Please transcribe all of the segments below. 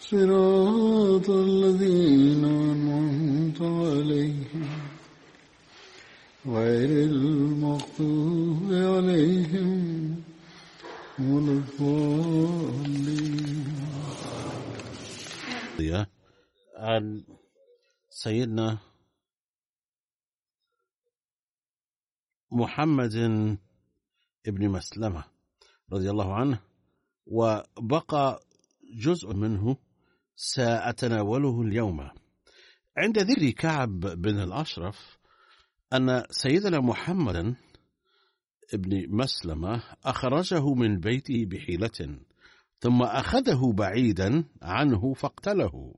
صراط الذين أنعمت عليهم غير المغضوب عليهم ولا الضالين. سيدنا محمد ابن مسلمة رضي الله عنه وبقى جزء منه سأتناوله اليوم. عند ذكر كعب بن الأشرف أن سيدنا محمدا ابن مسلمة أخرجه من بيته بحيلة ثم أخذه بعيدا عنه فاقتله.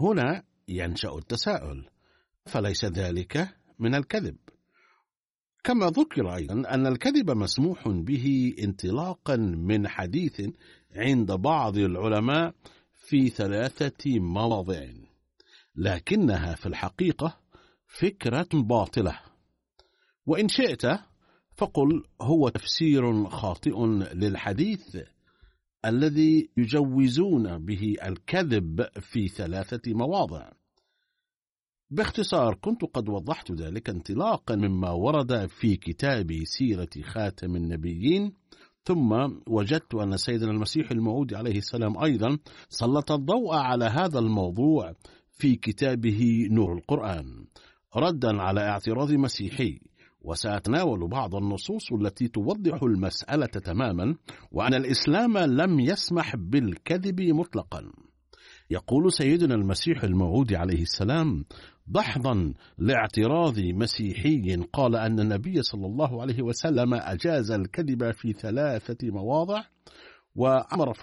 هنا ينشأ التساؤل فليس ذلك من الكذب؟ كما ذكر أيضا أن الكذب مسموح به انطلاقا من حديث عند بعض العلماء في ثلاثة مواضع لكنها في الحقيقة فكرة باطلة. وإن شئت فقل هو تفسير خاطئ للحديث الذي يجوزون به الكذب في ثلاثة مواضع. باختصار كنت قد وضحت ذلك انطلاقا مما ورد في كتاب سيرة خاتم النبيين ثم وجدت أن سيدنا المسيح الموعود عليه السلام أيضا سلط الضوء على هذا الموضوع في كتابه نور القرآن ردا على اعتراض مسيحي. وسأتناول بعض النصوص التي توضح المسألة تماما وأن الإسلام لم يسمح بالكذب مطلقا. يقول سيدنا المسيح الموعود عليه السلام دحضا لاعتراض مسيحي قال أن النبي صلى الله عليه وسلم أجاز الكذب في ثلاثة مواضع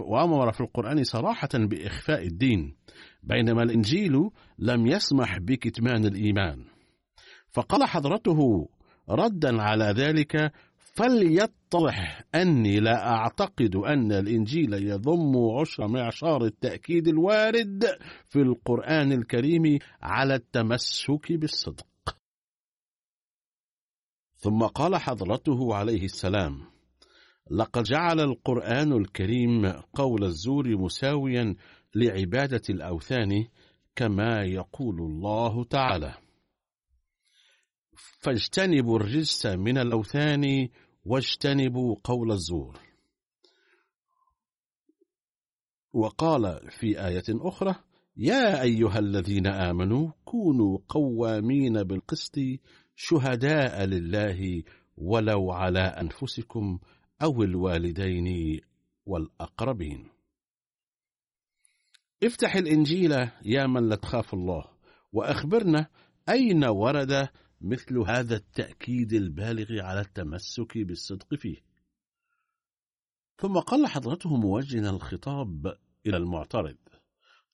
وأمر في القرآن صراحة بإخفاء الدين بينما الإنجيل لم يسمح بكتمان الإيمان. فقال حضرته ردا على ذلك فليتضح أني لا أعتقد أن الإنجيل يضم عشر معشار التأكيد الوارد في القرآن الكريم على التمسك بالصدق. ثم قال حضرته عليه السلام لقد جعل القرآن الكريم قول الزور مساويا لعبادة الأوثان كما يقول الله تعالى. فاجتنبوا الرجس من الأوثان واجتنبوا قول الزور. وقال في آية أخرى يا أيها الذين آمنوا كونوا قوامين بالقسط شهداء لله ولو على أنفسكم أو الوالدين والأقربين. افتح الإنجيل يا من لا تخاف الله وأخبرنا أين ورد مثل هذا التأكيد البالغ على التمسك بالصدق فيه. ثم قال حضرته موجها الخطاب إلى المعترض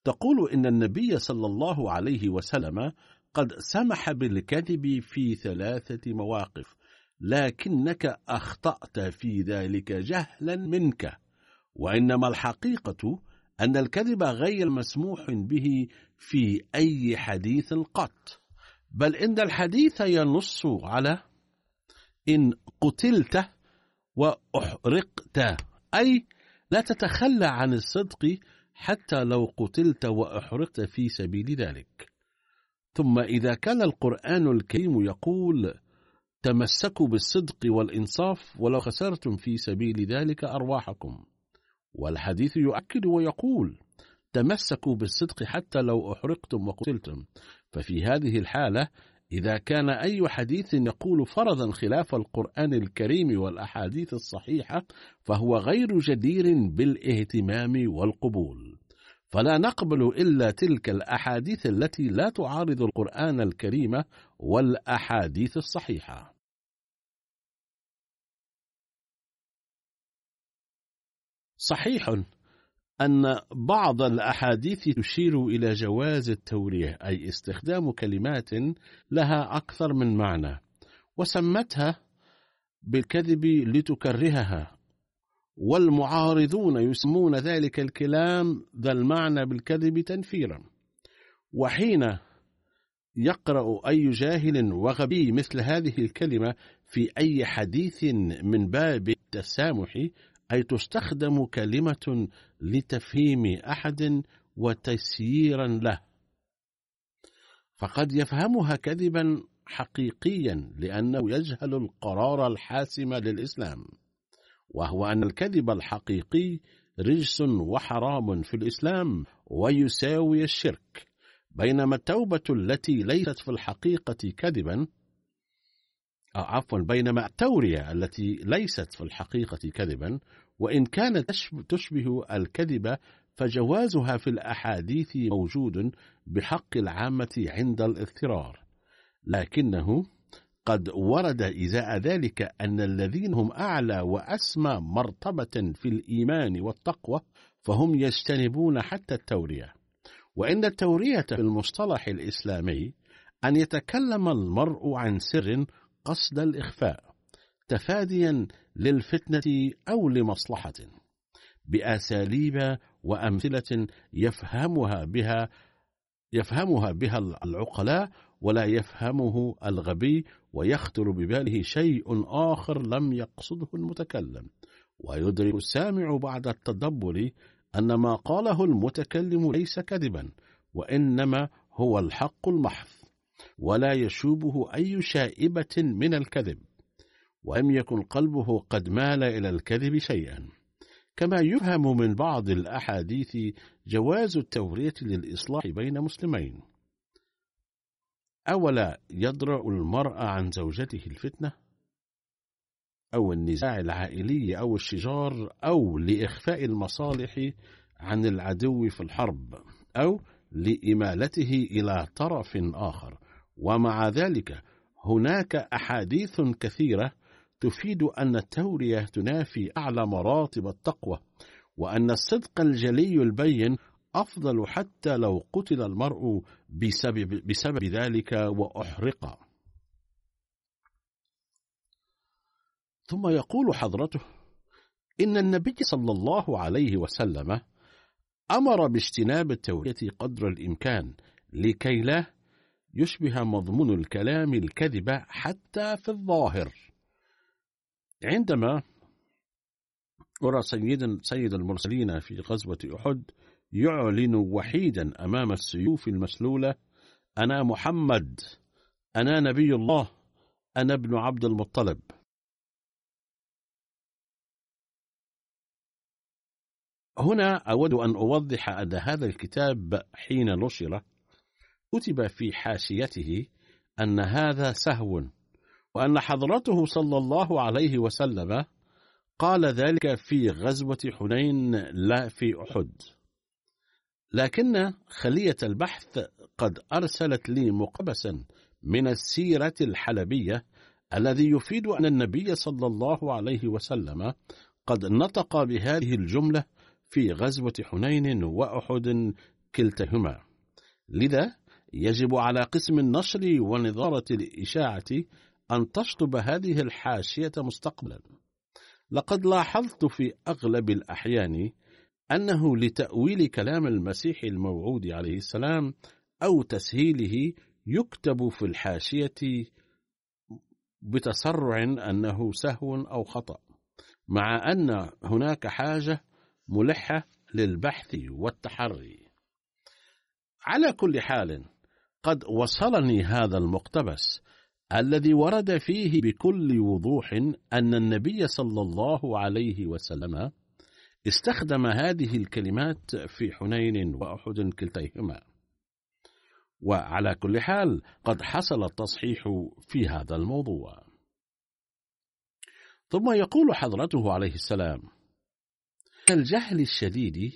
تقول إن النبي صلى الله عليه وسلم قد سمح بالكذب في ثلاثة مواقف لكنك أخطأت في ذلك جهلا منك وإنما الحقيقة أن الكذب غير مسموح به في أي حديث قط. بل إن الحديث ينص على إن قتلت وأحرقت. أي لا تتخلى عن الصدق حتى لو قتلت وأحرقت في سبيل ذلك. ثم إذا كان القرآن الكريم يقول تمسكوا بالصدق والإنصاف ولو خسرتم في سبيل ذلك أرواحكم. والحديث يؤكد ويقول تمسكوا بالصدق حتى لو أحرقتم وقتلتم. ففي هذه الحالة إذا كان أي حديث يقول فرضا خلاف القرآن الكريم والأحاديث الصحيحة فهو غير جدير بالاهتمام والقبول. فلا نقبل إلا تلك الأحاديث التي لا تعارض القرآن الكريم والأحاديث الصحيحة. صحيح. أن بعض الأحاديث تشير إلى جواز التورية أي استخدام كلمات لها أكثر من معنى وسمتها بالكذب لتكرهها والمعارضون يسمون ذلك الكلام ذا المعنى بالكذب تنفيرا وحين يقرأ أي جاهل وغبي مثل هذه الكلمة في أي حديث من باب التسامح أي تستخدم كلمة لتفهيم أحد وتسييرا له. فقد يفهمها كذبا حقيقيا لأنه يجهل القرار الحاسم للإسلام وهو أن الكذب الحقيقي رجس وحرام في الإسلام ويساوي الشرك بينما التوبة التي ليست في الحقيقة كذبا عفوا بينما التورية التي ليست في الحقيقة كذبا وإن كانت تشبه الكذب فجوازها في الأحاديث موجود بحق العامة عند الاضطرار. لكنه قد ورد إزاء ذلك أن الذين هم أعلى وأسمى مرتبة في الإيمان والتقوى فهم يجتنبون حتى التورية. وإن التورية في المصطلح الإسلامي أن يتكلم المرء عن سر قصد الإخفاء تفاديا للفتنة أو لمصلحة بأساليب وأمثلة يفهمها بها يفهمها بها العقلاء ولا يفهمه الغبي ويخطر بباله شيء آخر لم يقصده المتكلم. ويدرك السامع بعد التدبر أن ما قاله المتكلم ليس كذبا وإنما هو الحق المحض. ولا يشوبه أي شائبة من الكذب ولم يكن قلبه قد مال إلى الكذب شيئا. كما يفهم من بعض الأحاديث جواز التورية للإصلاح بين مسلمين. أولا يدرأ المرء عن زوجته الفتنة أو النزاع العائلي أو الشجار أو لإخفاء المصالح عن العدو في الحرب أو لإمالته إلى طرف آخر. ومع ذلك هناك أحاديث كثيرة تفيد أن التورية تنافي أعلى مراتب التقوى وأن الصدق الجلي البين أفضل حتى لو قتل المرء بسبب, بسبب ذلك وأحرق. ثم يقول حضرته إن النبي صلى الله عليه وسلم أمر باجتناب التورية قدر الإمكان لكي لا يشبه مضمون الكلام الكذب حتى في الظاهر. عندما أرى سيد, سيد المرسلين في غزوة أحد يعلن وحيدا أمام السيوف المسلولة أنا محمد أنا نبي الله أنا ابن عبد المطلب. هنا أود أن أوضح أن هذا الكتاب حين نشر كتب في حاشيته أن هذا سهو وأن حضرته صلى الله عليه وسلم قال ذلك في غزوة حنين لا في أحد. لكن خلية البحث قد أرسلت لي مقبسا من السيرة الحلبية الذي يفيد أن النبي صلى الله عليه وسلم قد نطق بهذه الجملة في غزوة حنين وأحد كلتهما. لذا يجب على قسم النشر ونظارة الإشاعة أن تشطب هذه الحاشية مستقبلا. لقد لاحظت في أغلب الأحيان أنه لتأويل كلام المسيح الموعود عليه السلام أو تسهيله يكتب في الحاشية بتسرع أنه سهو أو خطأ مع أن هناك حاجة ملحة للبحث والتحري. على كل حال قد وصلني هذا المقتبس الذي ورد فيه بكل وضوح أن النبي صلى الله عليه وسلم استخدم هذه الكلمات في حنين وأحد كلتيهما. وعلى كل حال قد حصل التصحيح في هذا الموضوع. ثم يقول حضرته عليه السلام الجهل الشديد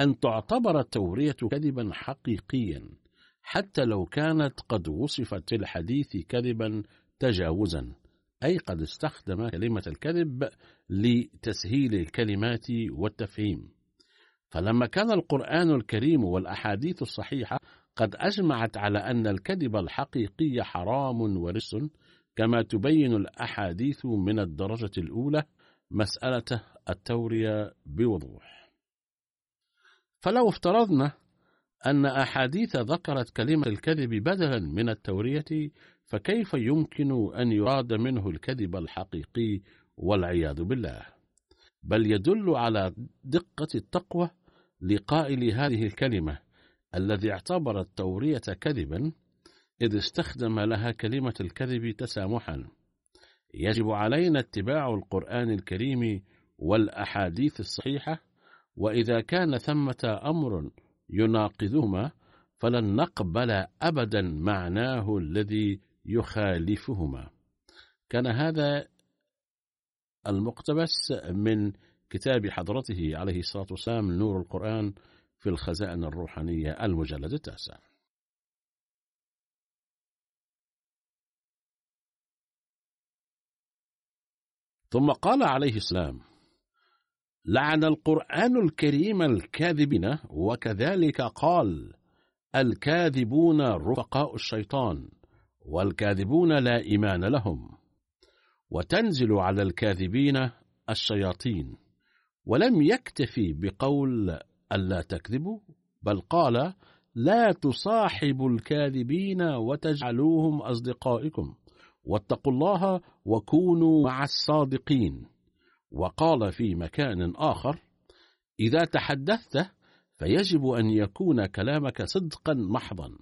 أن تعتبر التورية كذبا حقيقيا حتى لو كانت قد وصفت الحديث كذبا تجاوزا. أي قد استخدم كلمة الكذب لتسهيل الكلمات والتفهيم. فلما كان القرآن الكريم والأحاديث الصحيحة قد أجمعت على أن الكذب الحقيقي حرام ورس كما تبين الأحاديث من الدرجة الأولى مسألة التورية بوضوح. فلو افترضنا أن أحاديث ذكرت كلمة الكذب بدلا من التورية فكيف يمكن أن يراد منه الكذب الحقيقي والعياذ بالله؟ بل يدل على دقة التقوى لقائل هذه الكلمة الذي اعتبر التورية كذبا إذ استخدم لها كلمة الكذب تسامحا. يجب علينا اتباع القرآن الكريم والأحاديث الصحيحة وإذا كان ثمة أمر يناقضهما فلن نقبل أبدا معناه الذي يخالفهما. كان هذا المقتبس من كتاب حضرته عليه الصلاة والسلام نور القرآن في الخزائن الروحانية المجلد التاسع. ثم قال عليه السلام لعن القرآن الكريم الكاذبين وكذلك قال الكاذبون رفقاء الشيطان والكاذبون لا إيمان لهم. وتنزل على الكاذبين الشياطين. ولم يكتفي بقول ألا تكذبوا بل قال لا تصاحبوا الكاذبين وتجعلوهم أصدقائكم واتقوا الله وكونوا مع الصادقين. وقال في مكان آخر إذا تحدثت فيجب أن يكون كلامك صدقا محضا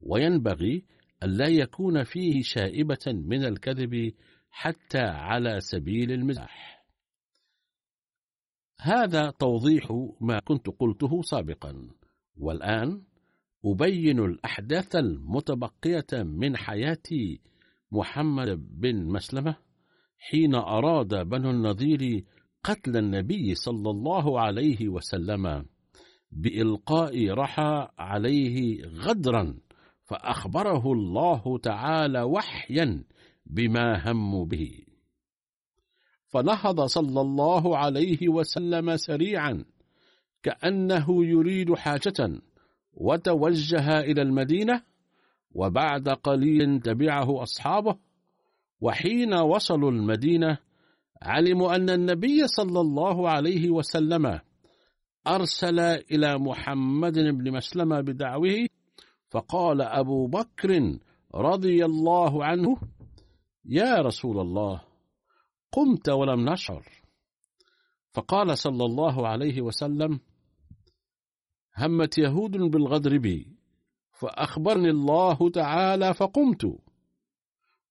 وينبغي ألا يكون فيه شائبة من الكذب حتى على سبيل المزاح. هذا توضيح ما كنت قلته سابقا والآن أبين الأحداث المتبقية من حياة محمد بن مسلمة. حين أراد بنو النظير قتل النبي صلى الله عليه وسلم بإلقاء رحى عليه غدرا فأخبره الله تعالى وحيا بما هموا به. فنهض صلى الله عليه وسلم سريعا كأنه يريد حاجة وتوجه إلى المدينة وبعد قليل تبعه أصحابه وحين وصلوا المدينة علموا أن النبي صلى الله عليه وسلم أرسل إلى محمد بن مسلمة بدعوه فقال أبو بكر رضي الله عنه يا رسول الله قمت ولم نشعر. فقال صلى الله عليه وسلم همت يهود بالغدر بي فأخبرني الله تعالى فقمت.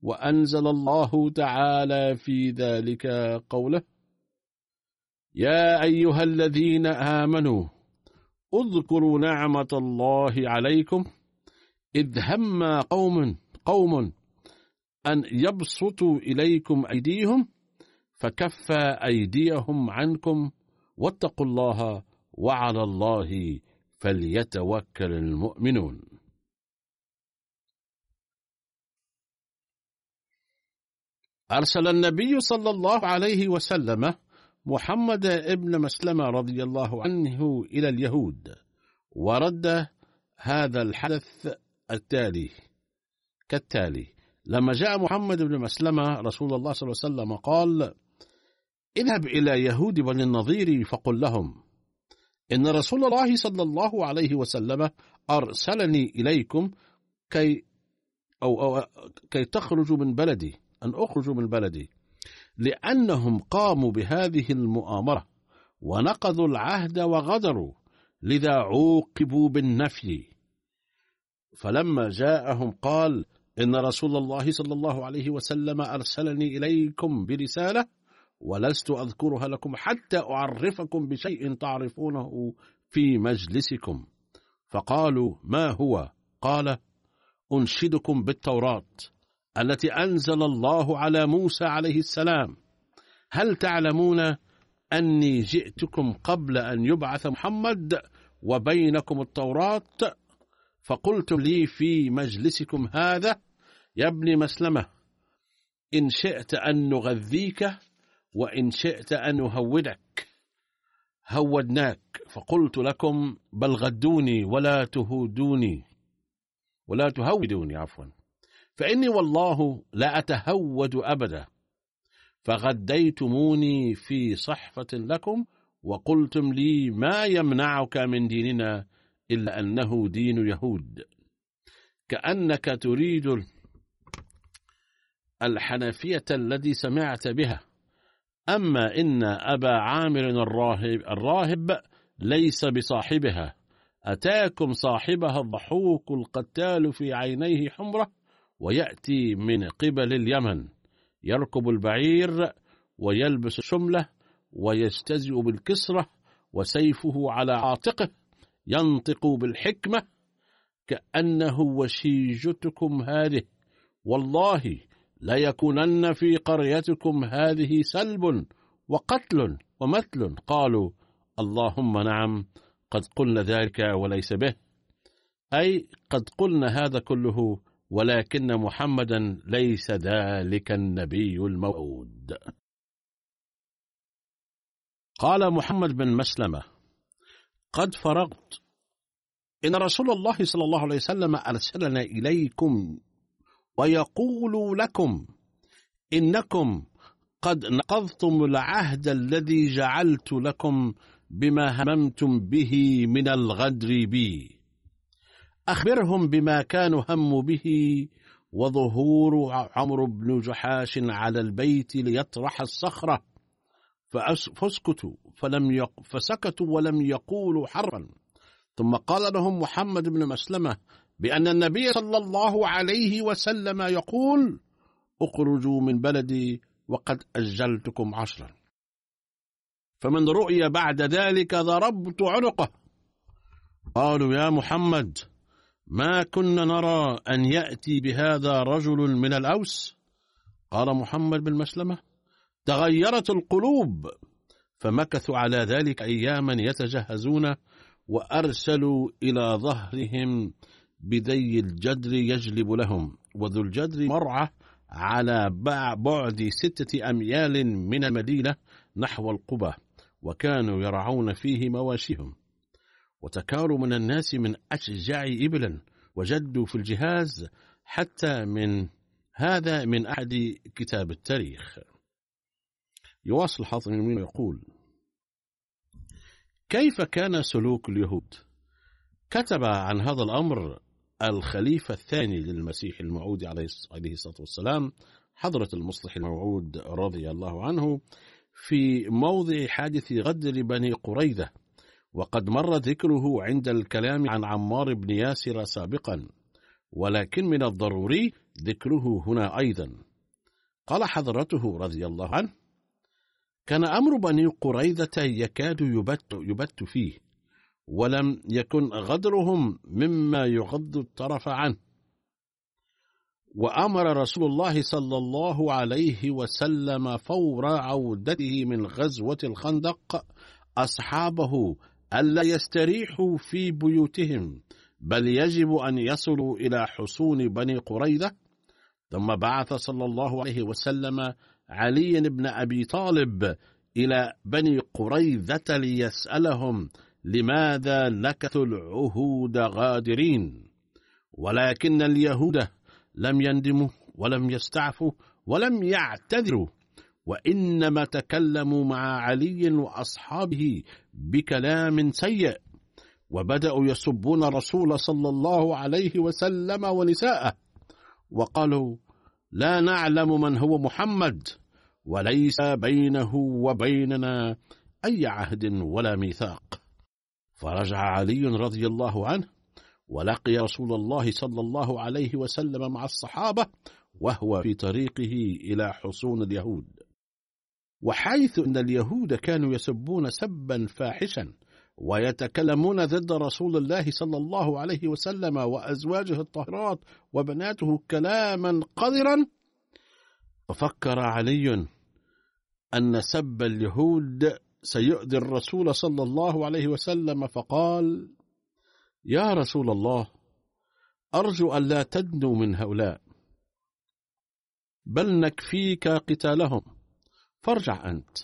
وأنزل الله تعالى في ذلك قوله يا أيها الذين آمنوا اذكروا نعمة الله عليكم إذ هم قوم قوم أن يبسطوا إليكم أيديهم فكف أيديهم عنكم واتقوا الله وعلى الله فليتوكل المؤمنون. أرسل النبي صلى الله عليه وسلم محمد ابن مسلمة رضي الله عنه إلى اليهود ورد هذا الحدث التالي كالتالي لما جاء محمد بن مسلمة رسول الله صلى الله عليه وسلم قال اذهب إلى يهود بني النظير فقل لهم إن رسول الله صلى الله عليه وسلم أرسلني إليكم كي أو, أو كي تخرجوا من بلدي أن أخرجوا من بلدي لأنهم قاموا بهذه المؤامرة ونقضوا العهد وغدروا لذا عوقبوا بالنفي. فلما جاءهم قال إن رسول الله صلى الله عليه وسلم أرسلني إليكم برسالة ولست أذكرها لكم حتى أعرفكم بشيء تعرفونه في مجلسكم فقالوا ما هو؟ قال أنشدكم بالتوراة التي أنزل الله على موسى عليه السلام. هل تعلمون أني جئتكم قبل أن يبعث محمد وبينكم التوراة؟ فقلتم لي في مجلسكم هذا يا ابن مسلمة إن شئت أن نغذيك وإن شئت أن نهودك. هودناك فقلت لكم بل غدوني ولا تهودوني. ولا تهودوني عفوا. فإني والله لا أتهود أبدا. فغديتموني في صحفة لكم وقلتم لي ما يمنعك من ديننا إلا أنه دين يهود. كأنك تريد الحنفية الذي سمعت بها. أما إن أبا عامر الراهب, الراهب ليس بصاحبها. أتاكم صاحبها الضحوك القتال في عينيه حمرة؟ ويأتي من قبل اليمن. يركب البعير ويلبس الشملة ويجتزئ بالكسرة وسيفه على عاتقه. ينطق بالحكمة كأنه وشيجتكم هذه. والله ليكونن في قريتكم هذه سلب وقتل ومثل. قالوا اللهم نعم قد قلنا ذلك وليس به. أي قد قلنا هذا كله ولكن محمدا ليس ذلك النبي الموعود. قال محمد بن مسلمة قد فرغت. إن رسول الله صلى الله عليه وسلم أرسلنا إليكم ويقول لكم إنكم قد نقضتم العهد الذي جعلت لكم بما هممتم به من الغدر بي. أخبرهم بما كانوا هموا به وظهور عمرو بن جحاش على البيت ليطرح الصخرة. فاسكتوا فلم يق... فسكتوا ولم يقولوا حرا ثم قال لهم محمد بن مسلمة بأن النبي صلى الله عليه وسلم يقول اخرجوا من بلدي وقد أجلتكم عشرا فمن رؤي بعد ذلك ضربت عنقه. قالوا يا محمد ما كنا نرى أن يأتي بهذا رجل من الأوس؟ قال محمد بن مسلمة تغيرت القلوب. فمكثوا على ذلك أياما يتجهزون وأرسلوا إلى ظهرهم بذي الجدر يجلب لهم وذو الجدر مرعى على بعد ستة أميال من المدينة نحو القبة وكانوا يرعون فيه مواشيهم. وتكاروا من الناس من أشجع إبلا وجدوا في الجهاز حتى من هذا من أحد كتاب التاريخ. يواصل حاطم ويقول كيف كان سلوك اليهود؟ كتب عن هذا الأمر الخليفة الثاني للمسيح الموعود عليه الصلاة والسلام حضرة المصلح الموعود رضي الله عنه في موضع حادث غدر بني قريظة. وقد مر ذكره عند الكلام عن عمار بن ياسر سابقا ولكن من الضروري ذكره هنا أيضا. قال حضرته رضي الله عنه كان أمر بني قريظة يكاد يبت, يبت فيه ولم يكن غدرهم مما يغض الطرف عنه. وأمر رسول الله صلى الله عليه وسلم فور عودته من غزوة الخندق أصحابه ألا يستريحوا في بيوتهم بل يجب أن يصلوا إلى حصون بني قريظة. ثم بعث صلى الله عليه وسلم علي بن أبي طالب إلى بني قريظة ليسألهم لماذا نكثوا العهود غادرين؟ ولكن اليهود لم يندموا ولم يستعفوا ولم يعتذروا. وإنما تكلموا مع علي وأصحابه بكلام سيء. وبدأوا يسبون الرسول صلى الله عليه وسلم ونساءه. وقالوا لا نعلم من هو محمد وليس بينه وبيننا أي عهد ولا ميثاق. فرجع علي رضي الله عنه ولقي رسول الله صلى الله عليه وسلم مع الصحابة وهو في طريقه إلى حصون اليهود. وحيث أن اليهود كانوا يسبون سبا فاحشا ويتكلمون ضد رسول الله صلى الله عليه وسلم وأزواجه الطاهرات وبناته كلاما قذرا ففكر علي أن سب اليهود سيؤذي الرسول صلى الله عليه وسلم فقال يا رسول الله أرجو أن لا تدنوا من هؤلاء بل نكفيك قتالهم. فارجع أنت.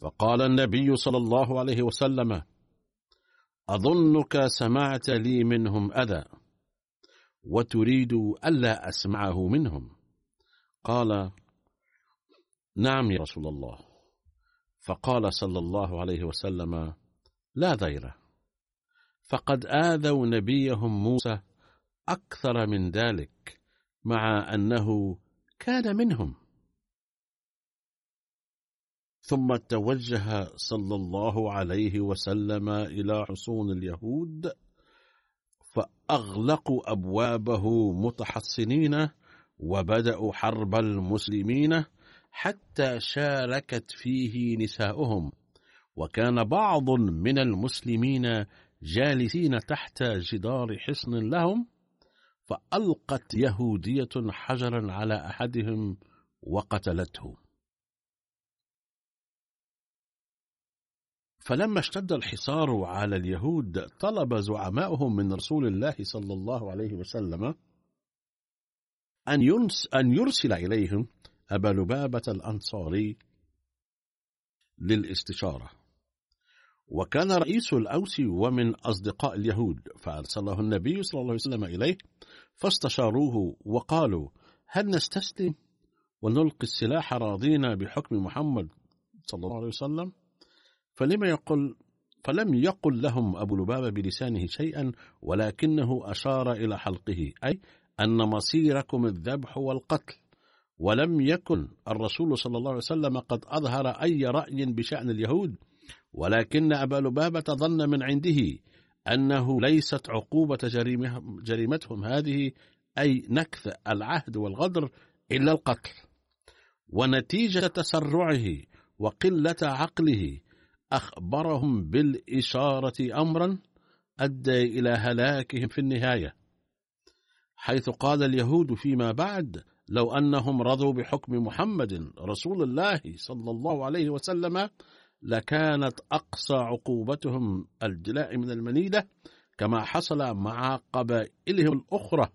فقال النبي صلى الله عليه وسلم أظنك سمعت لي منهم أذى وتريد ألا أسمعه منهم. قال نعم يا رسول الله. فقال صلى الله عليه وسلم لا ذير فقد آذوا نبيهم موسى أكثر من ذلك مع أنه كان منهم. ثم توجه صلى الله عليه وسلم إلى حصون اليهود فأغلقوا أبوابه متحصنين وبدأوا حرب المسلمين حتى شاركت فيه نساؤهم. وكان بعض من المسلمين جالسين تحت جدار حصن لهم فألقت يهودية حجرا على أحدهم وقتلته. فلما اشتد الحصار على اليهود طلب زعماؤهم من رسول الله صلى الله عليه وسلم أن, ينس أن يرسل إليهم أبا لبابة الأنصاري للاستشارة. وكان رئيس الأوس ومن أصدقاء اليهود فأرسله النبي صلى الله عليه وسلم إليه فاستشاروه وقالوا هل نستسلم ونلقي السلاح راضين بحكم محمد صلى الله عليه وسلم؟ فلما يقول فلم يقل لهم أبو لبابة بلسانه شيئا ولكنه أشار إلى حلقه أي أن مصيركم الذبح والقتل. ولم يكن الرسول صلى الله عليه وسلم قد أظهر أي رأي بشأن اليهود ولكن أبا لبابة ظن من عنده أنه ليست عقوبة جريمتهم هذه أي نكث العهد والغدر إلا القتل. ونتيجة تسرعه وقلة عقله أخبرهم بالإشارة أمرا أدى إلى هلاكهم في النهاية. حيث قال اليهود فيما بعد لو أنهم رضوا بحكم محمد رسول الله صلى الله عليه وسلم لكانت أقصى عقوبتهم الجلاء من المنيدة كما حصل مع قبائلهم الأخرى.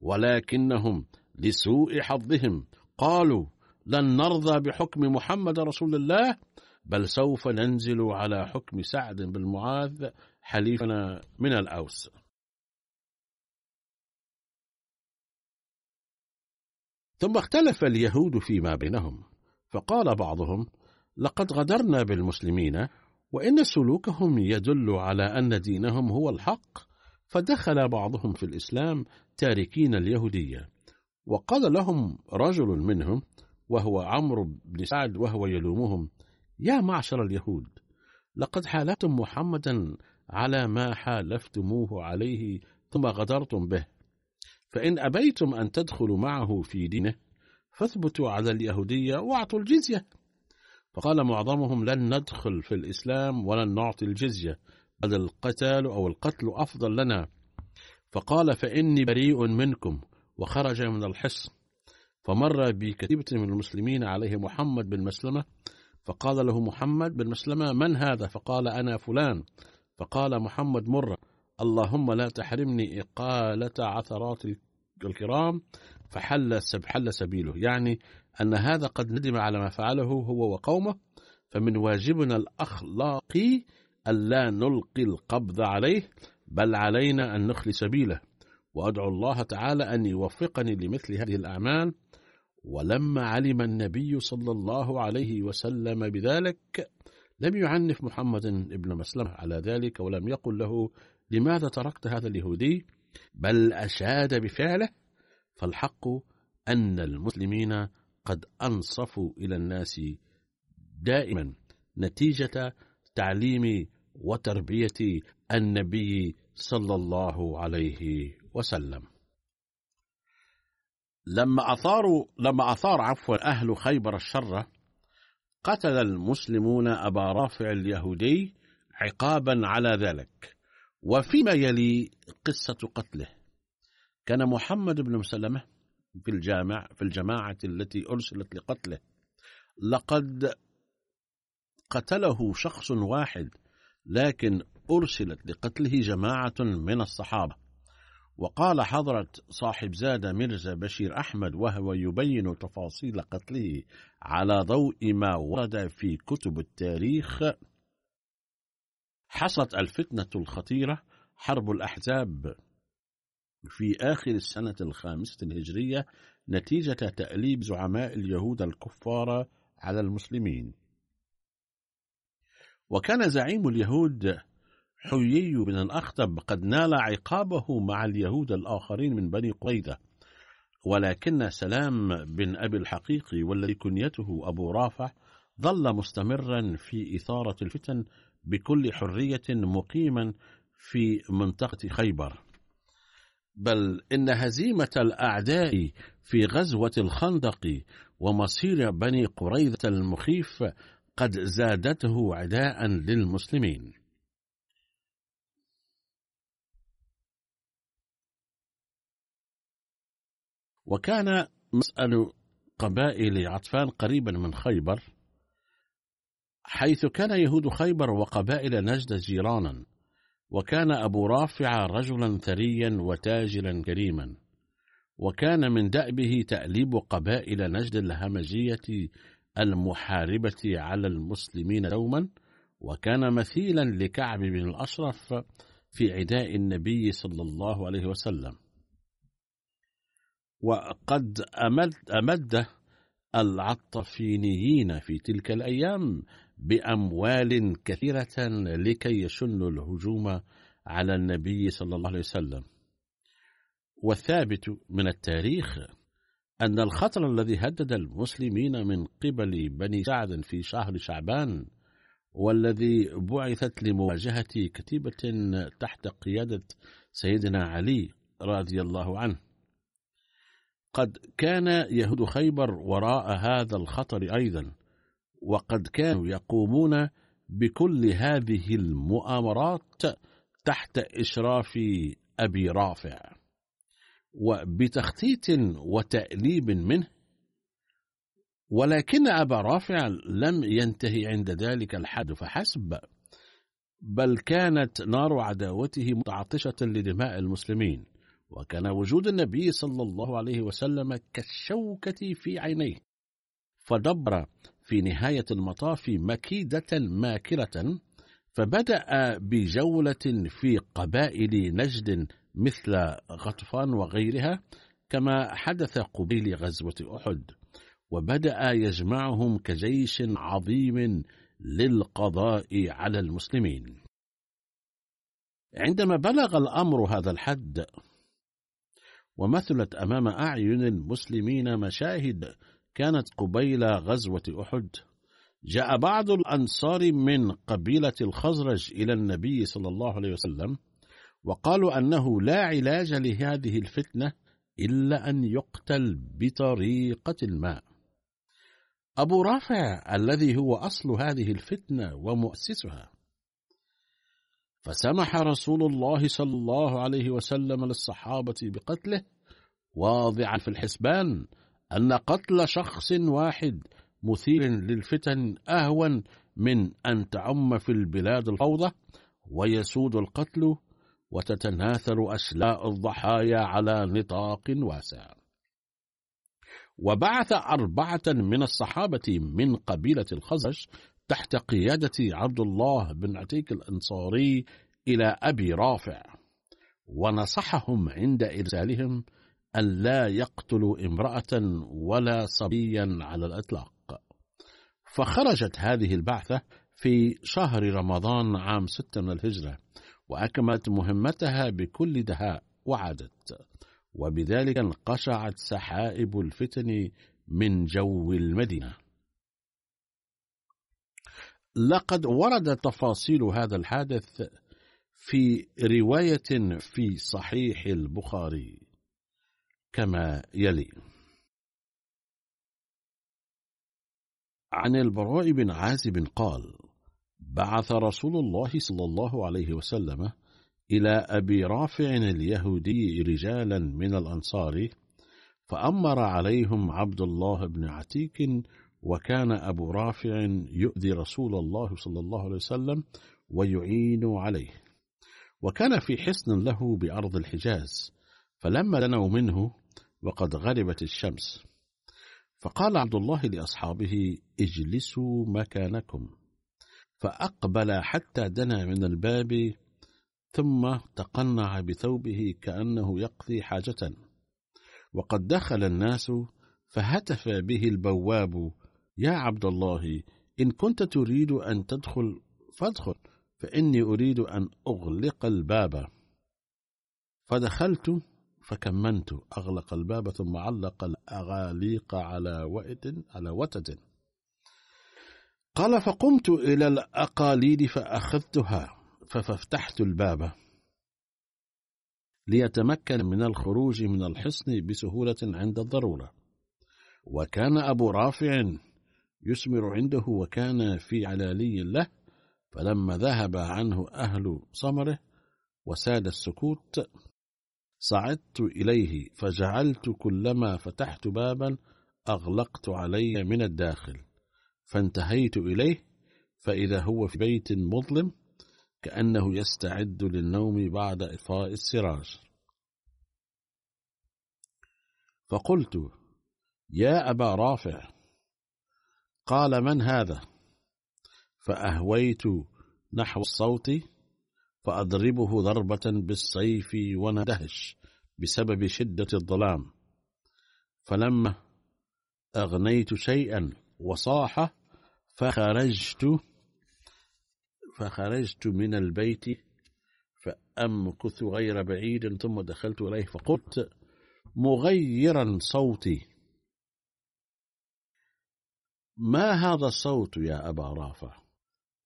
ولكنهم لسوء حظهم قالوا لن نرضى بحكم محمد رسول الله بل سوف ننزل على حكم سعد بن معاذ حليفنا من الأوس. ثم اختلف اليهود فيما بينهم فقال بعضهم لقد غدرنا بالمسلمين وإن سلوكهم يدل على أن دينهم هو الحق. فدخل بعضهم في الإسلام تاركين اليهودية وقال لهم رجل منهم وهو عمرو بن سعد وهو يلومهم يا معشر اليهود لقد حالفتم محمدا على ما حالفتموه عليه ثم غدرتم به. فإن أبيتم أن تدخلوا معه في دينه فاثبتوا على اليهودية وأعطوا الجزية. فقال معظمهم لن ندخل في الإسلام ولن نعطي الجزية بل القتال أو القتل أفضل لنا. فقال فإني بريء منكم وخرج من الحصن. فمر بكتيبة من المسلمين عليه محمد بن مسلمة فقال له محمد بن مسلمة من هذا؟ فقال أنا فلان. فقال محمد مرة اللهم لا تحرمني إقالة عثرات الكرام. فحل حل سبيله. يعني أن هذا قد ندم على ما فعله هو وقومه فمن واجبنا الأخلاقي ألا نلقي القبض عليه بل علينا أن نخلي سبيله. وأدعو الله تعالى أن يوفقني لمثل هذه الأعمال ولما علم النبي صلى الله عليه وسلم بذلك لم يعنف محمد بن مسلمة على ذلك ولم يقل له لماذا تركت هذا اليهودي؟ بل أشاد بفعله فالحق أن المسلمين قد أنصفوا إلى الناس دائما نتيجة تعليم وتربية النبي صلى الله عليه وسلم. لما أثاروا لما أثار عفوا أهل خيبر الشر قتل المسلمون أبا رافع اليهودي عقابا على ذلك. وفيما يلي قصة قتله. كان محمد بن مسلمة في الجامع في الجماعة التي أرسلت لقتله. لقد قتله شخص واحد لكن أرسلت لقتله جماعة من الصحابة. وقال حضرة صاحب زاد مرزا بشير أحمد وهو يبين تفاصيل قتله على ضوء ما ورد في كتب التاريخ. حصلت الفتنة الخطيرة حرب الأحزاب. في آخر السنة الخامسة الهجرية نتيجة تأليب زعماء اليهود الكفار على المسلمين. وكان زعيم اليهود حيي بن الأخطب قد نال عقابه مع اليهود الآخرين من بني قريظة. ولكن سلام بن أبي الحقيق والذي كنيته أبو رافع ظل مستمرا في إثارة الفتن بكل حرية مقيما في منطقة خيبر. بل إن هزيمة الأعداء في غزوة الخندق ومصير بني قريظة المخيف قد زادته عداء للمسلمين. وكان مسأل قبائل عطفان قريبا من خيبر حيث كان يهود خيبر وقبائل نجد جيرانا وكان أبو رافع رجلا ثريا وتاجرا كريما وكان من دأبه تأليب قبائل نجد الهمجية المحاربة على المسلمين دوما وكان مثيلا لكعب بن الأشرف في عداء النبي صلى الله عليه وسلم. وقد أمد, أمد العطفينيين في تلك الأيام بأموال كثيرة لكي يشنوا الهجوم على النبي صلى الله عليه وسلم. والثابت من التاريخ أن الخطر الذي هدد المسلمين من قبل بني سعد في شهر شعبان والذي بعثت لمواجهة كتيبة تحت قيادة سيدنا علي رضي الله عنه قد كان يهود خيبر وراء هذا الخطر أيضا وقد كانوا يقومون بكل هذه المؤامرات تحت إشراف أبي رافع. وبتخطيط وتأليب منه ولكن أبا رافع لم ينتهي عند ذلك الحد فحسب بل كانت نار عداوته متعطشة لدماء المسلمين. وكان وجود النبي صلى الله عليه وسلم كالشوكة في عينيه فدبر في نهاية المطاف مكيدة ماكرة فبدأ بجولة في قبائل نجد مثل غطفان وغيرها كما حدث قبيل غزوة أحد وبدأ يجمعهم كجيش عظيم للقضاء على المسلمين. عندما بلغ الأمر هذا الحد ومثلت أمام أعين المسلمين مشاهد كانت قبيل غزوة أحد. جاء بعض الأنصار من قبيلة الخزرج إلى النبي صلى الله عليه وسلم وقالوا أنه لا علاج لهذه الفتنة إلا أن يقتل بطريقة ما. أبو رافع الذي هو أصل هذه الفتنة ومؤسسها فسمح رسول الله صلى الله عليه وسلم للصحابة بقتله واضعا في الحسبان أن قتل شخص واحد مثير للفتن أهون من أن تعم في البلاد الفوضى ويسود القتل وتتناثر أشلاء الضحايا على نطاق واسع. وبعث أربعة من الصحابة من قبيلة الخزرج تحت قيادة عبد الله بن عتيك الأنصاري إلى أبي رافع ونصحهم عند إرسالهم أن لا يقتلوا امرأة ولا صبيا على الإطلاق. فخرجت هذه البعثة في شهر رمضان عام ستة من الهجرة وأكملت مهمتها بكل دهاء وعادت. وبذلك انقشعت سحائب الفتن من جو المدينة. لقد ورد تفاصيل هذا الحادث في رواية في صحيح البخاري كما يلي. عن البراء بن عازب قال بعث رسول الله صلى الله عليه وسلم إلى أبي رافع اليهودي رجالا من الأنصار فأمر عليهم عبد الله بن عتيك وكان أبو رافع يؤذي رسول الله صلى الله عليه وسلم ويعين عليه. وكان في حصن له بأرض الحجاز فلما دنوا منه وقد غربت الشمس. فقال عبد الله لأصحابه اجلسوا مكانكم. فأقبل حتى دنا من الباب ثم تقنع بثوبه كأنه يقضي حاجة. وقد دخل الناس فهتف به البواب يا عبد الله إن كنت تريد أن تدخل فادخل فإني أريد أن أغلق الباب. فدخلت فكمنت أغلق الباب ثم علق الأغاليق على وئد على وتد. قال فقمت إلى الأقاليد فأخذتها ففتحت الباب. ليتمكن من الخروج من الحصن بسهولة عند الضرورة. وكان أبو رافع يسمر عنده وكان في علالي له فلما ذهب عنه أهل صمره وساد السكوت صعدت إليه فجعلت كلما فتحت بابا أغلقت علي من الداخل فانتهيت إليه فإذا هو في بيت مظلم كأنه يستعد للنوم بعد إطفاء السراج. فقلت يا أبا رافع قال من هذا؟ فأهويت نحو الصوت فأضربه ضربة بالسيف وندهش بسبب شدة الظلام. فلما أغنيت شيئا وصاح فخرجت فخرجت من البيت فأمكث غير بعيد ثم دخلت إليه فقلت مغيرا صوتي. ما هذا الصوت يا أبا رافع؟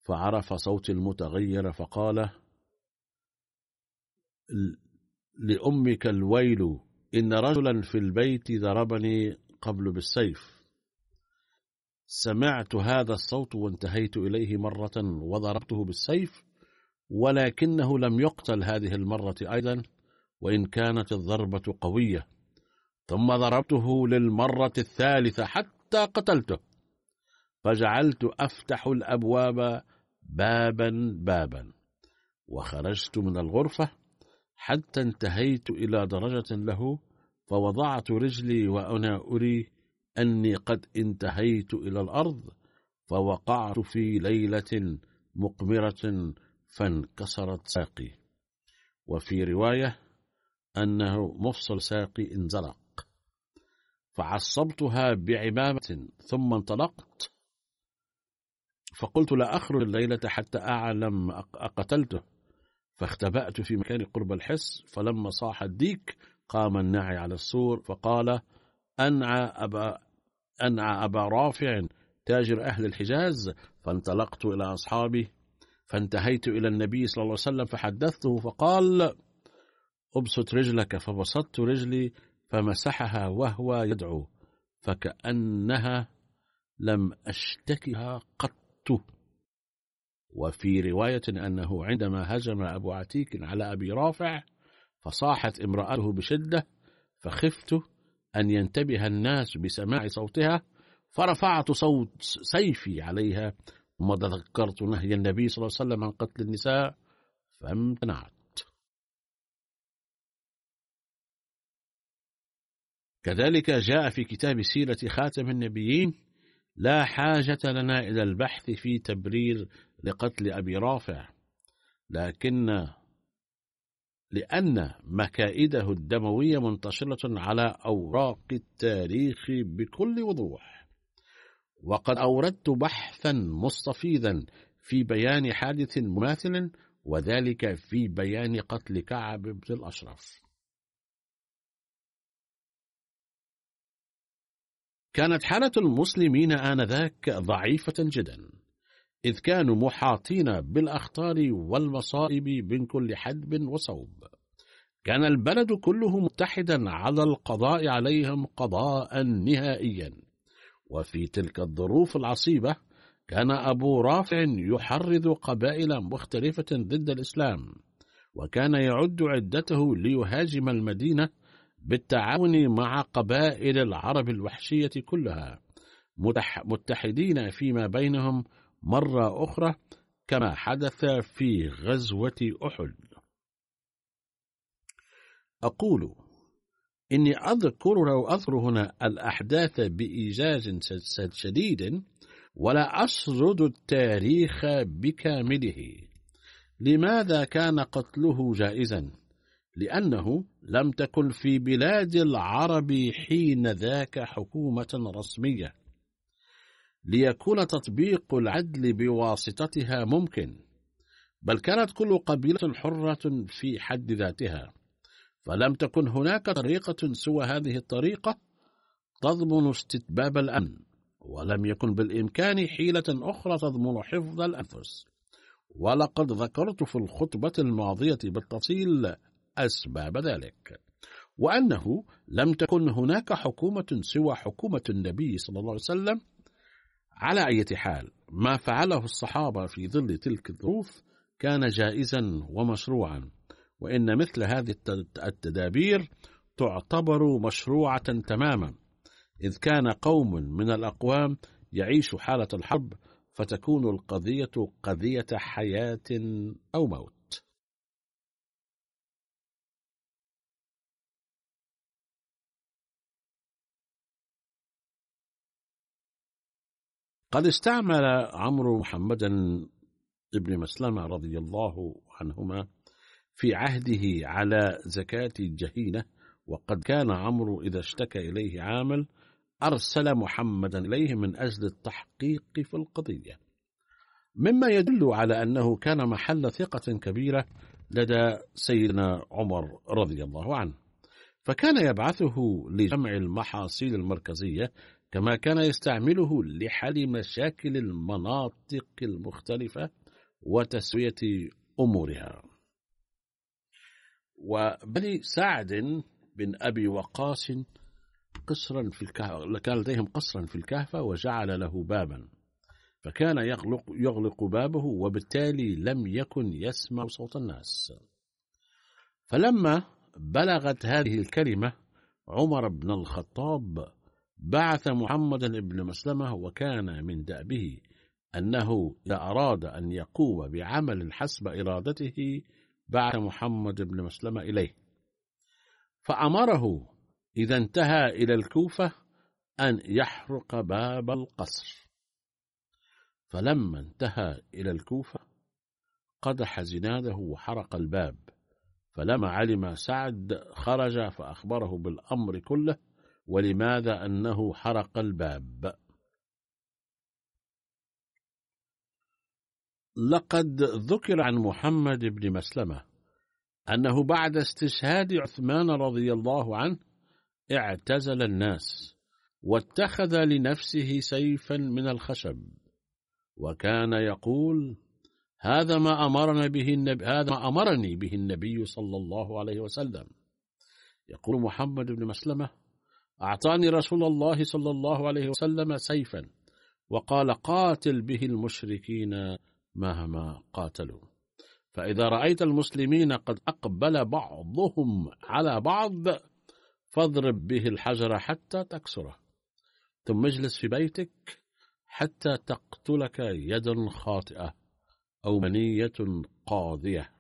فعرف صوت المتغير فقال لأمك الويل إن رجلا في البيت ضربني قبل بالسيف. سمعت هذا الصوت وانتهيت إليه مرة وضربته بالسيف ولكنه لم يقتل هذه المرة أيضا وإن كانت الضربة قوية. ثم ضربته للمرة الثالثة حتى قتلته. فجعلت أفتح الأبواب بابا بابا وخرجت من الغرفة حتى انتهيت إلى درجة له فوضعت رجلي وأنا أري أني قد انتهيت إلى الأرض فوقعت في ليلة مقمرة فانكسرت ساقي. وفي رواية أنه مفصل ساقي انزلق. فعصبتها بعمامة ثم انطلقت فقلت لا أخرج الليلة حتى أعلم أقتلته. فاختبأت في مكان قرب الحس فلما صاح الديك قام الناعي على السور فقال أنعى أبا, أنعى أبا رافع تاجر أهل الحجاز. فانطلقت إلى أصحابي فانتهيت إلى النبي صلى الله عليه وسلم فحدثته فقال أبسط رجلك فبسطت رجلي فمسحها وهو يدعو فكأنها لم أشتكها قط. وفي رواية أنه عندما هجم أبو عتيك على أبي رافع فصاحت امرأته بشدة فخفت أن ينتبه الناس بسماع صوتها فرفعت صوت سيفي عليها ثم تذكرت نهي النبي صلى الله عليه وسلم عن قتل النساء فامتنعت. كذلك جاء في كتاب سيرة خاتم النبيين لا حاجة لنا إلى البحث في تبرير لقتل أبي رافع لكن لأن مكائده الدموية منتشرة على أوراق التاريخ بكل وضوح. وقد أوردت بحثا مستفيضا في بيان حادث مماثل وذلك في بيان قتل كعب بن الأشرف. كانت حالة المسلمين آنذاك ضعيفة جدا إذ كانوا محاطين بالأخطار والمصائب من كل حدب وصوب. كان البلد كله متحدا على القضاء عليهم قضاء نهائيا. وفي تلك الظروف العصيبة كان أبو رافع يحرض قبائل مختلفة ضد الإسلام وكان يعد عدته ليهاجم المدينة بالتعاون مع قبائل العرب الوحشية كلها متحدين فيما بينهم مرة أخرى كما حدث في غزوة أحد. أقول إني أذكر لو أذكر هنا الأحداث بإيجاز شديد ولا أسرد التاريخ بكامله. لماذا كان قتله جائزا؟ لأنه لم تكن في بلاد العرب حين ذاك حكومة رسمية. ليكون تطبيق العدل بواسطتها ممكن بل كانت كل قبيلة حرة في حد ذاتها. فلم تكن هناك طريقة سوى هذه الطريقة تضمن استتباب الأمن ولم يكن بالإمكان حيلة أخرى تضمن حفظ الأنفس. ولقد ذكرت في الخطبة الماضية بالتفصيل أسباب ذلك. وأنه لم تكن هناك حكومة سوى حكومة النبي صلى الله عليه وسلم على أي حال. ما فعله الصحابة في ظل تلك الظروف كان جائزا ومشروعا. وإن مثل هذه التدابير تعتبر مشروعة تماما. إذ كان قوم من الأقوام يعيش حالة الحرب فتكون القضية قضية حياة أو موت. قد استعمل عمرو محمدا ابن مسلمة رضي الله عنهما في عهده على زكاة الجهينة وقد كان عمرو إذا اشتكى إليه عامل أرسل محمدا إليه من أجل التحقيق في القضية. مما يدل على أنه كان محل ثقة كبيرة لدى سيدنا عمر رضي الله عنه. فكان يبعثه لجمع المحاصيل المركزية كما كان يستعمله لحل مشاكل المناطق المختلفة وتسوية أمورها. وبني سعد بن أبي وقاص قصرا في الكهف كان لديهم قصرا في الكهف وجعل له بابا. فكان يغلق, يغلق بابه وبالتالي لم يكن يسمع صوت الناس. فلما بلغت هذه الكلمة عمر بن الخطاب بعث محمدا بن مسلمة وكان من دأبه أنه إذا أراد أن يقوم بعمل حسب إرادته بعث محمد بن مسلمة إليه. فأمره إذا انتهى إلى الكوفة أن يحرق باب القصر. فلما انتهى إلى الكوفة قدح زناده وحرق الباب. فلما علم سعد خرج فأخبره بالأمر كله ولماذا أنه حرق الباب؟ لقد ذكر عن محمد بن مسلمة أنه بعد استشهاد عثمان رضي الله عنه اعتزل الناس واتخذ لنفسه سيفا من الخشب وكان يقول هذا ما أمرنا به النبي هذا ما أمرني به النبي صلى الله عليه وسلم يقول محمد بن مسلمة أعطاني رسول الله صلى الله عليه وسلم سيفا وقال قاتل به المشركين مهما قاتلوا. فإذا رأيت المسلمين قد أقبل بعضهم على بعض فاضرب به الحجر حتى تكسره. ثم اجلس في بيتك حتى تقتلك يد خاطئة أو منية قاضية.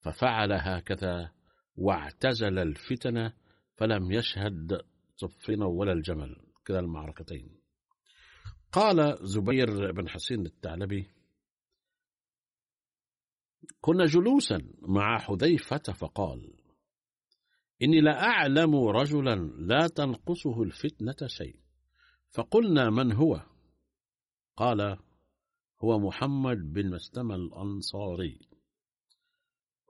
ففعل هكذا واعتزل الفتن فلم يشهد صفين ولا الجمل كلا المعركتين. قال زبير بن حسين الثعلبي كنا جلوسا مع حذيفة فقال إني لأعلم رجلا لا تنقصه الفتنة شيء فقلنا من هو؟ قال هو محمد بن مسلم الأنصاري.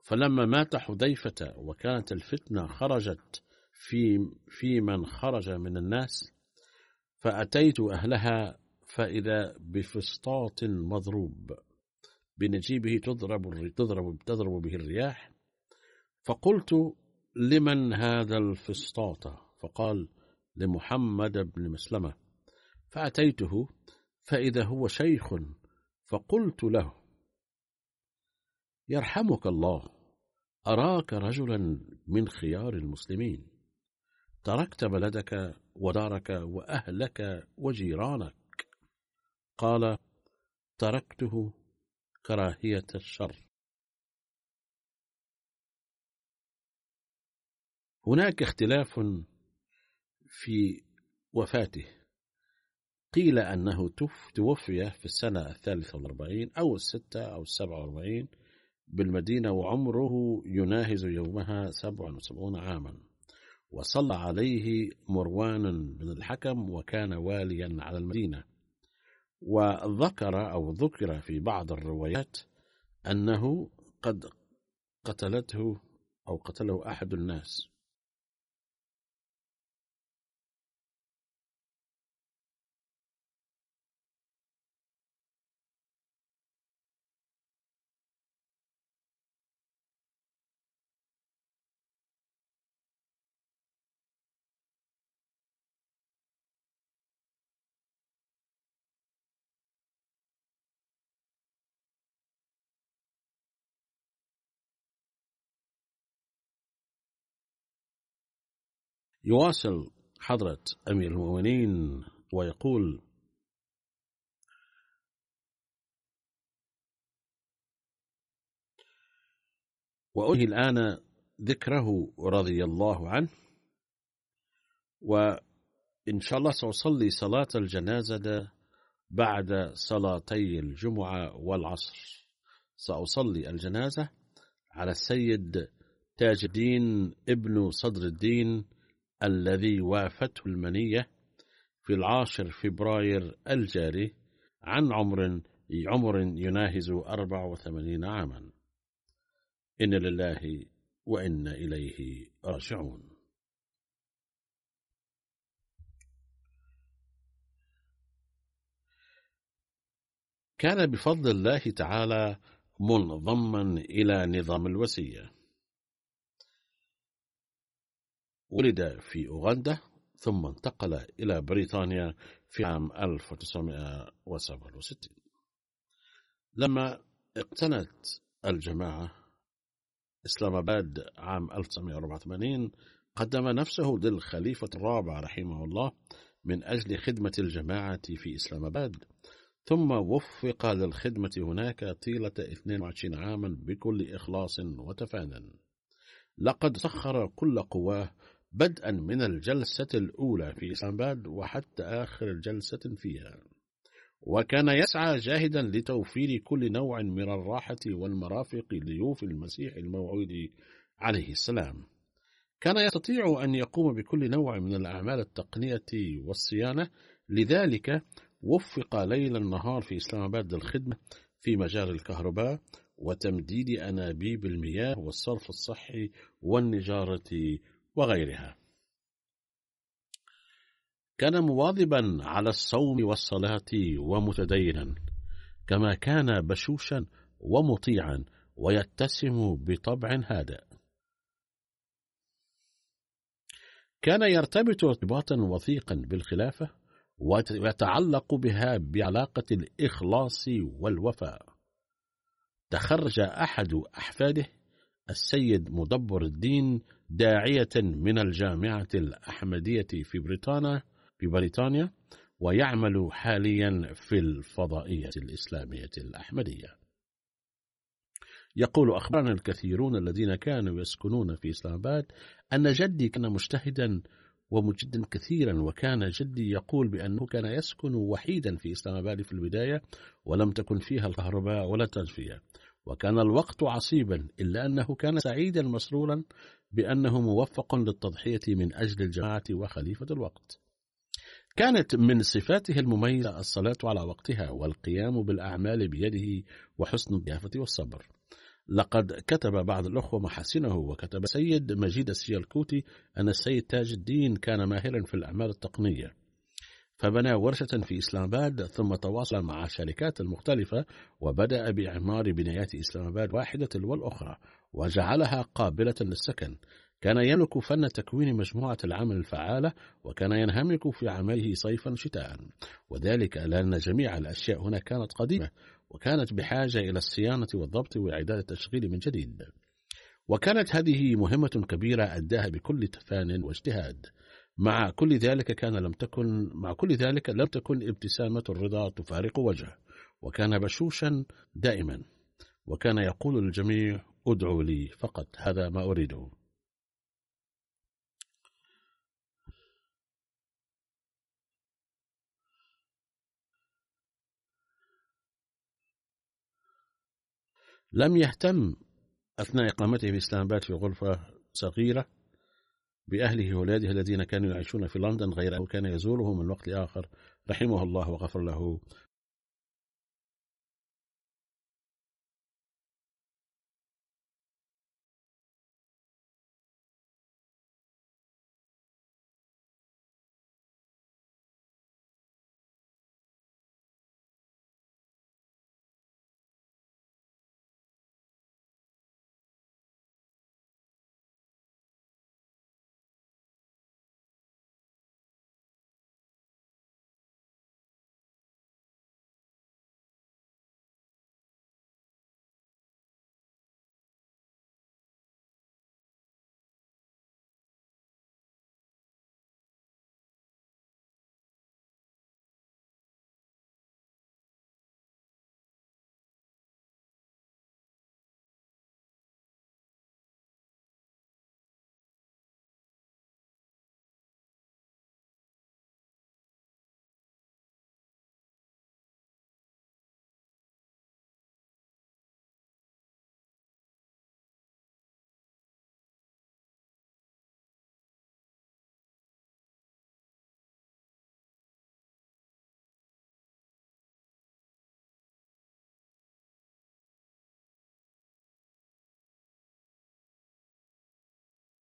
فلما مات حذيفة وكانت الفتنة خرجت في في من خرج من الناس فأتيت أهلها فإذا بفسطاط مضروب بنجيبه تضرب تضرب تضرب به الرياح فقلت لمن هذا الفسطاط؟ فقال لمحمد بن مسلمة. فأتيته فإذا هو شيخ فقلت له يرحمك الله أراك رجلا من خيار المسلمين. تركت بلدك ودارك وأهلك وجيرانك. قال تركته كراهية الشر. هناك اختلاف في وفاته. قيل أنه توفي في السنة الثالثة والأربعين أو الستة أو السبعة والأربعين بالمدينة وعمره يناهز يومها سبع وسبعون عاما. وصلى عليه مروان بن الحكم وكان واليا على المدينة. وذكر أو ذكر في بعض الروايات أنه قد قتلته أو قتله أحد الناس. يواصل حضرة أمير المؤمنين ويقول وأنهي الآن ذكره رضي الله عنه وإن شاء الله سأصلي صلاة الجنازة بعد صلاتي الجمعة والعصر. سأصلي الجنازة على السيد تاج الدين ابن صدر الدين الذي وافته المنية في العاشر فبراير الجاري عن عمر عمر يناهز 84 عاما. إن لله وإنا إليه راجعون. كان بفضل الله تعالى منضما إلى نظام الوسية ولد في أوغندا ثم انتقل إلى بريطانيا في عام 1967 لما اقتنت الجماعة إسلام آباد عام 1984 قدم نفسه للخليفة الرابع رحمه الله من أجل خدمة الجماعة في إسلام آباد ثم وفق للخدمة هناك طيلة 22 عاما بكل إخلاص وتفانن لقد سخر كل قواه بدءا من الجلسة الأولى في إسلام وحتى آخر جلسة فيها. وكان يسعى جاهدا لتوفير كل نوع من الراحة والمرافق لضيوف المسيح الموعود عليه السلام. كان يستطيع أن يقوم بكل نوع من الأعمال التقنية والصيانة لذلك وفق ليل النهار في إسلام آباد للخدمة في مجال الكهرباء وتمديد أنابيب المياه والصرف الصحي والنجارة وغيرها. كان مواظبا على الصوم والصلاة ومتدينا كما كان بشوشا ومطيعا ويتسم بطبع هادئ. كان يرتبط ارتباطا وثيقا بالخلافة ويتعلق بها بعلاقة الإخلاص والوفاء. تخرج أحد أحفاده السيد مدبر الدين داعية من الجامعة الأحمدية في بريطانيا في بريطانيا ويعمل حاليا في الفضائية الإسلامية الأحمدية. يقول أخبرنا الكثيرون الذين كانوا يسكنون في إسلام آباد أن جدي كان مجتهدا ومجدا كثيرا وكان جدي يقول بأنه كان يسكن وحيدا في إسلام آباد في البداية ولم تكن فيها الكهرباء ولا التدفئة وكان الوقت عصيبا إلا أنه كان سعيدا مسرورا بأنه موفق للتضحية من أجل الجماعة وخليفة الوقت. كانت من صفاته المميزة الصلاة على وقتها والقيام بالأعمال بيده وحسن الضيافة والصبر. لقد كتب بعض الأخوة محاسنه وكتب سيد مجيد السيالكوتي أن السيد تاج الدين كان ماهرا في الأعمال التقنية. فبنى ورشة في إسلام آباد ثم تواصل مع الشركات المختلفة وبدأ بإعمار بنايات إسلام آباد واحدة تلو الأخرى وجعلها قابلة للسكن. كان يملك فن تكوين مجموعة العمل الفعالة وكان ينهمك في عمله صيفا وشتاء وذلك لأن جميع الأشياء هنا كانت قديمة وكانت بحاجة إلى الصيانة والضبط وإعداد التشغيل من جديد. وكانت هذه مهمة كبيرة أداها بكل تفان واجتهاد. مع كل ذلك كان لم تكن مع كل ذلك لم تكن ابتسامة الرضا تفارق وجهه وكان بشوشا دائما وكان يقول للجميع ادعوا لي فقط هذا ما أريده. لم يهتم أثناء إقامته في إسلام في غرفة صغيرة بأهله وأولاده الذين كانوا يعيشون في لندن غير أنه كان يزورهم من وقت لآخر. رحمه الله وغفر له.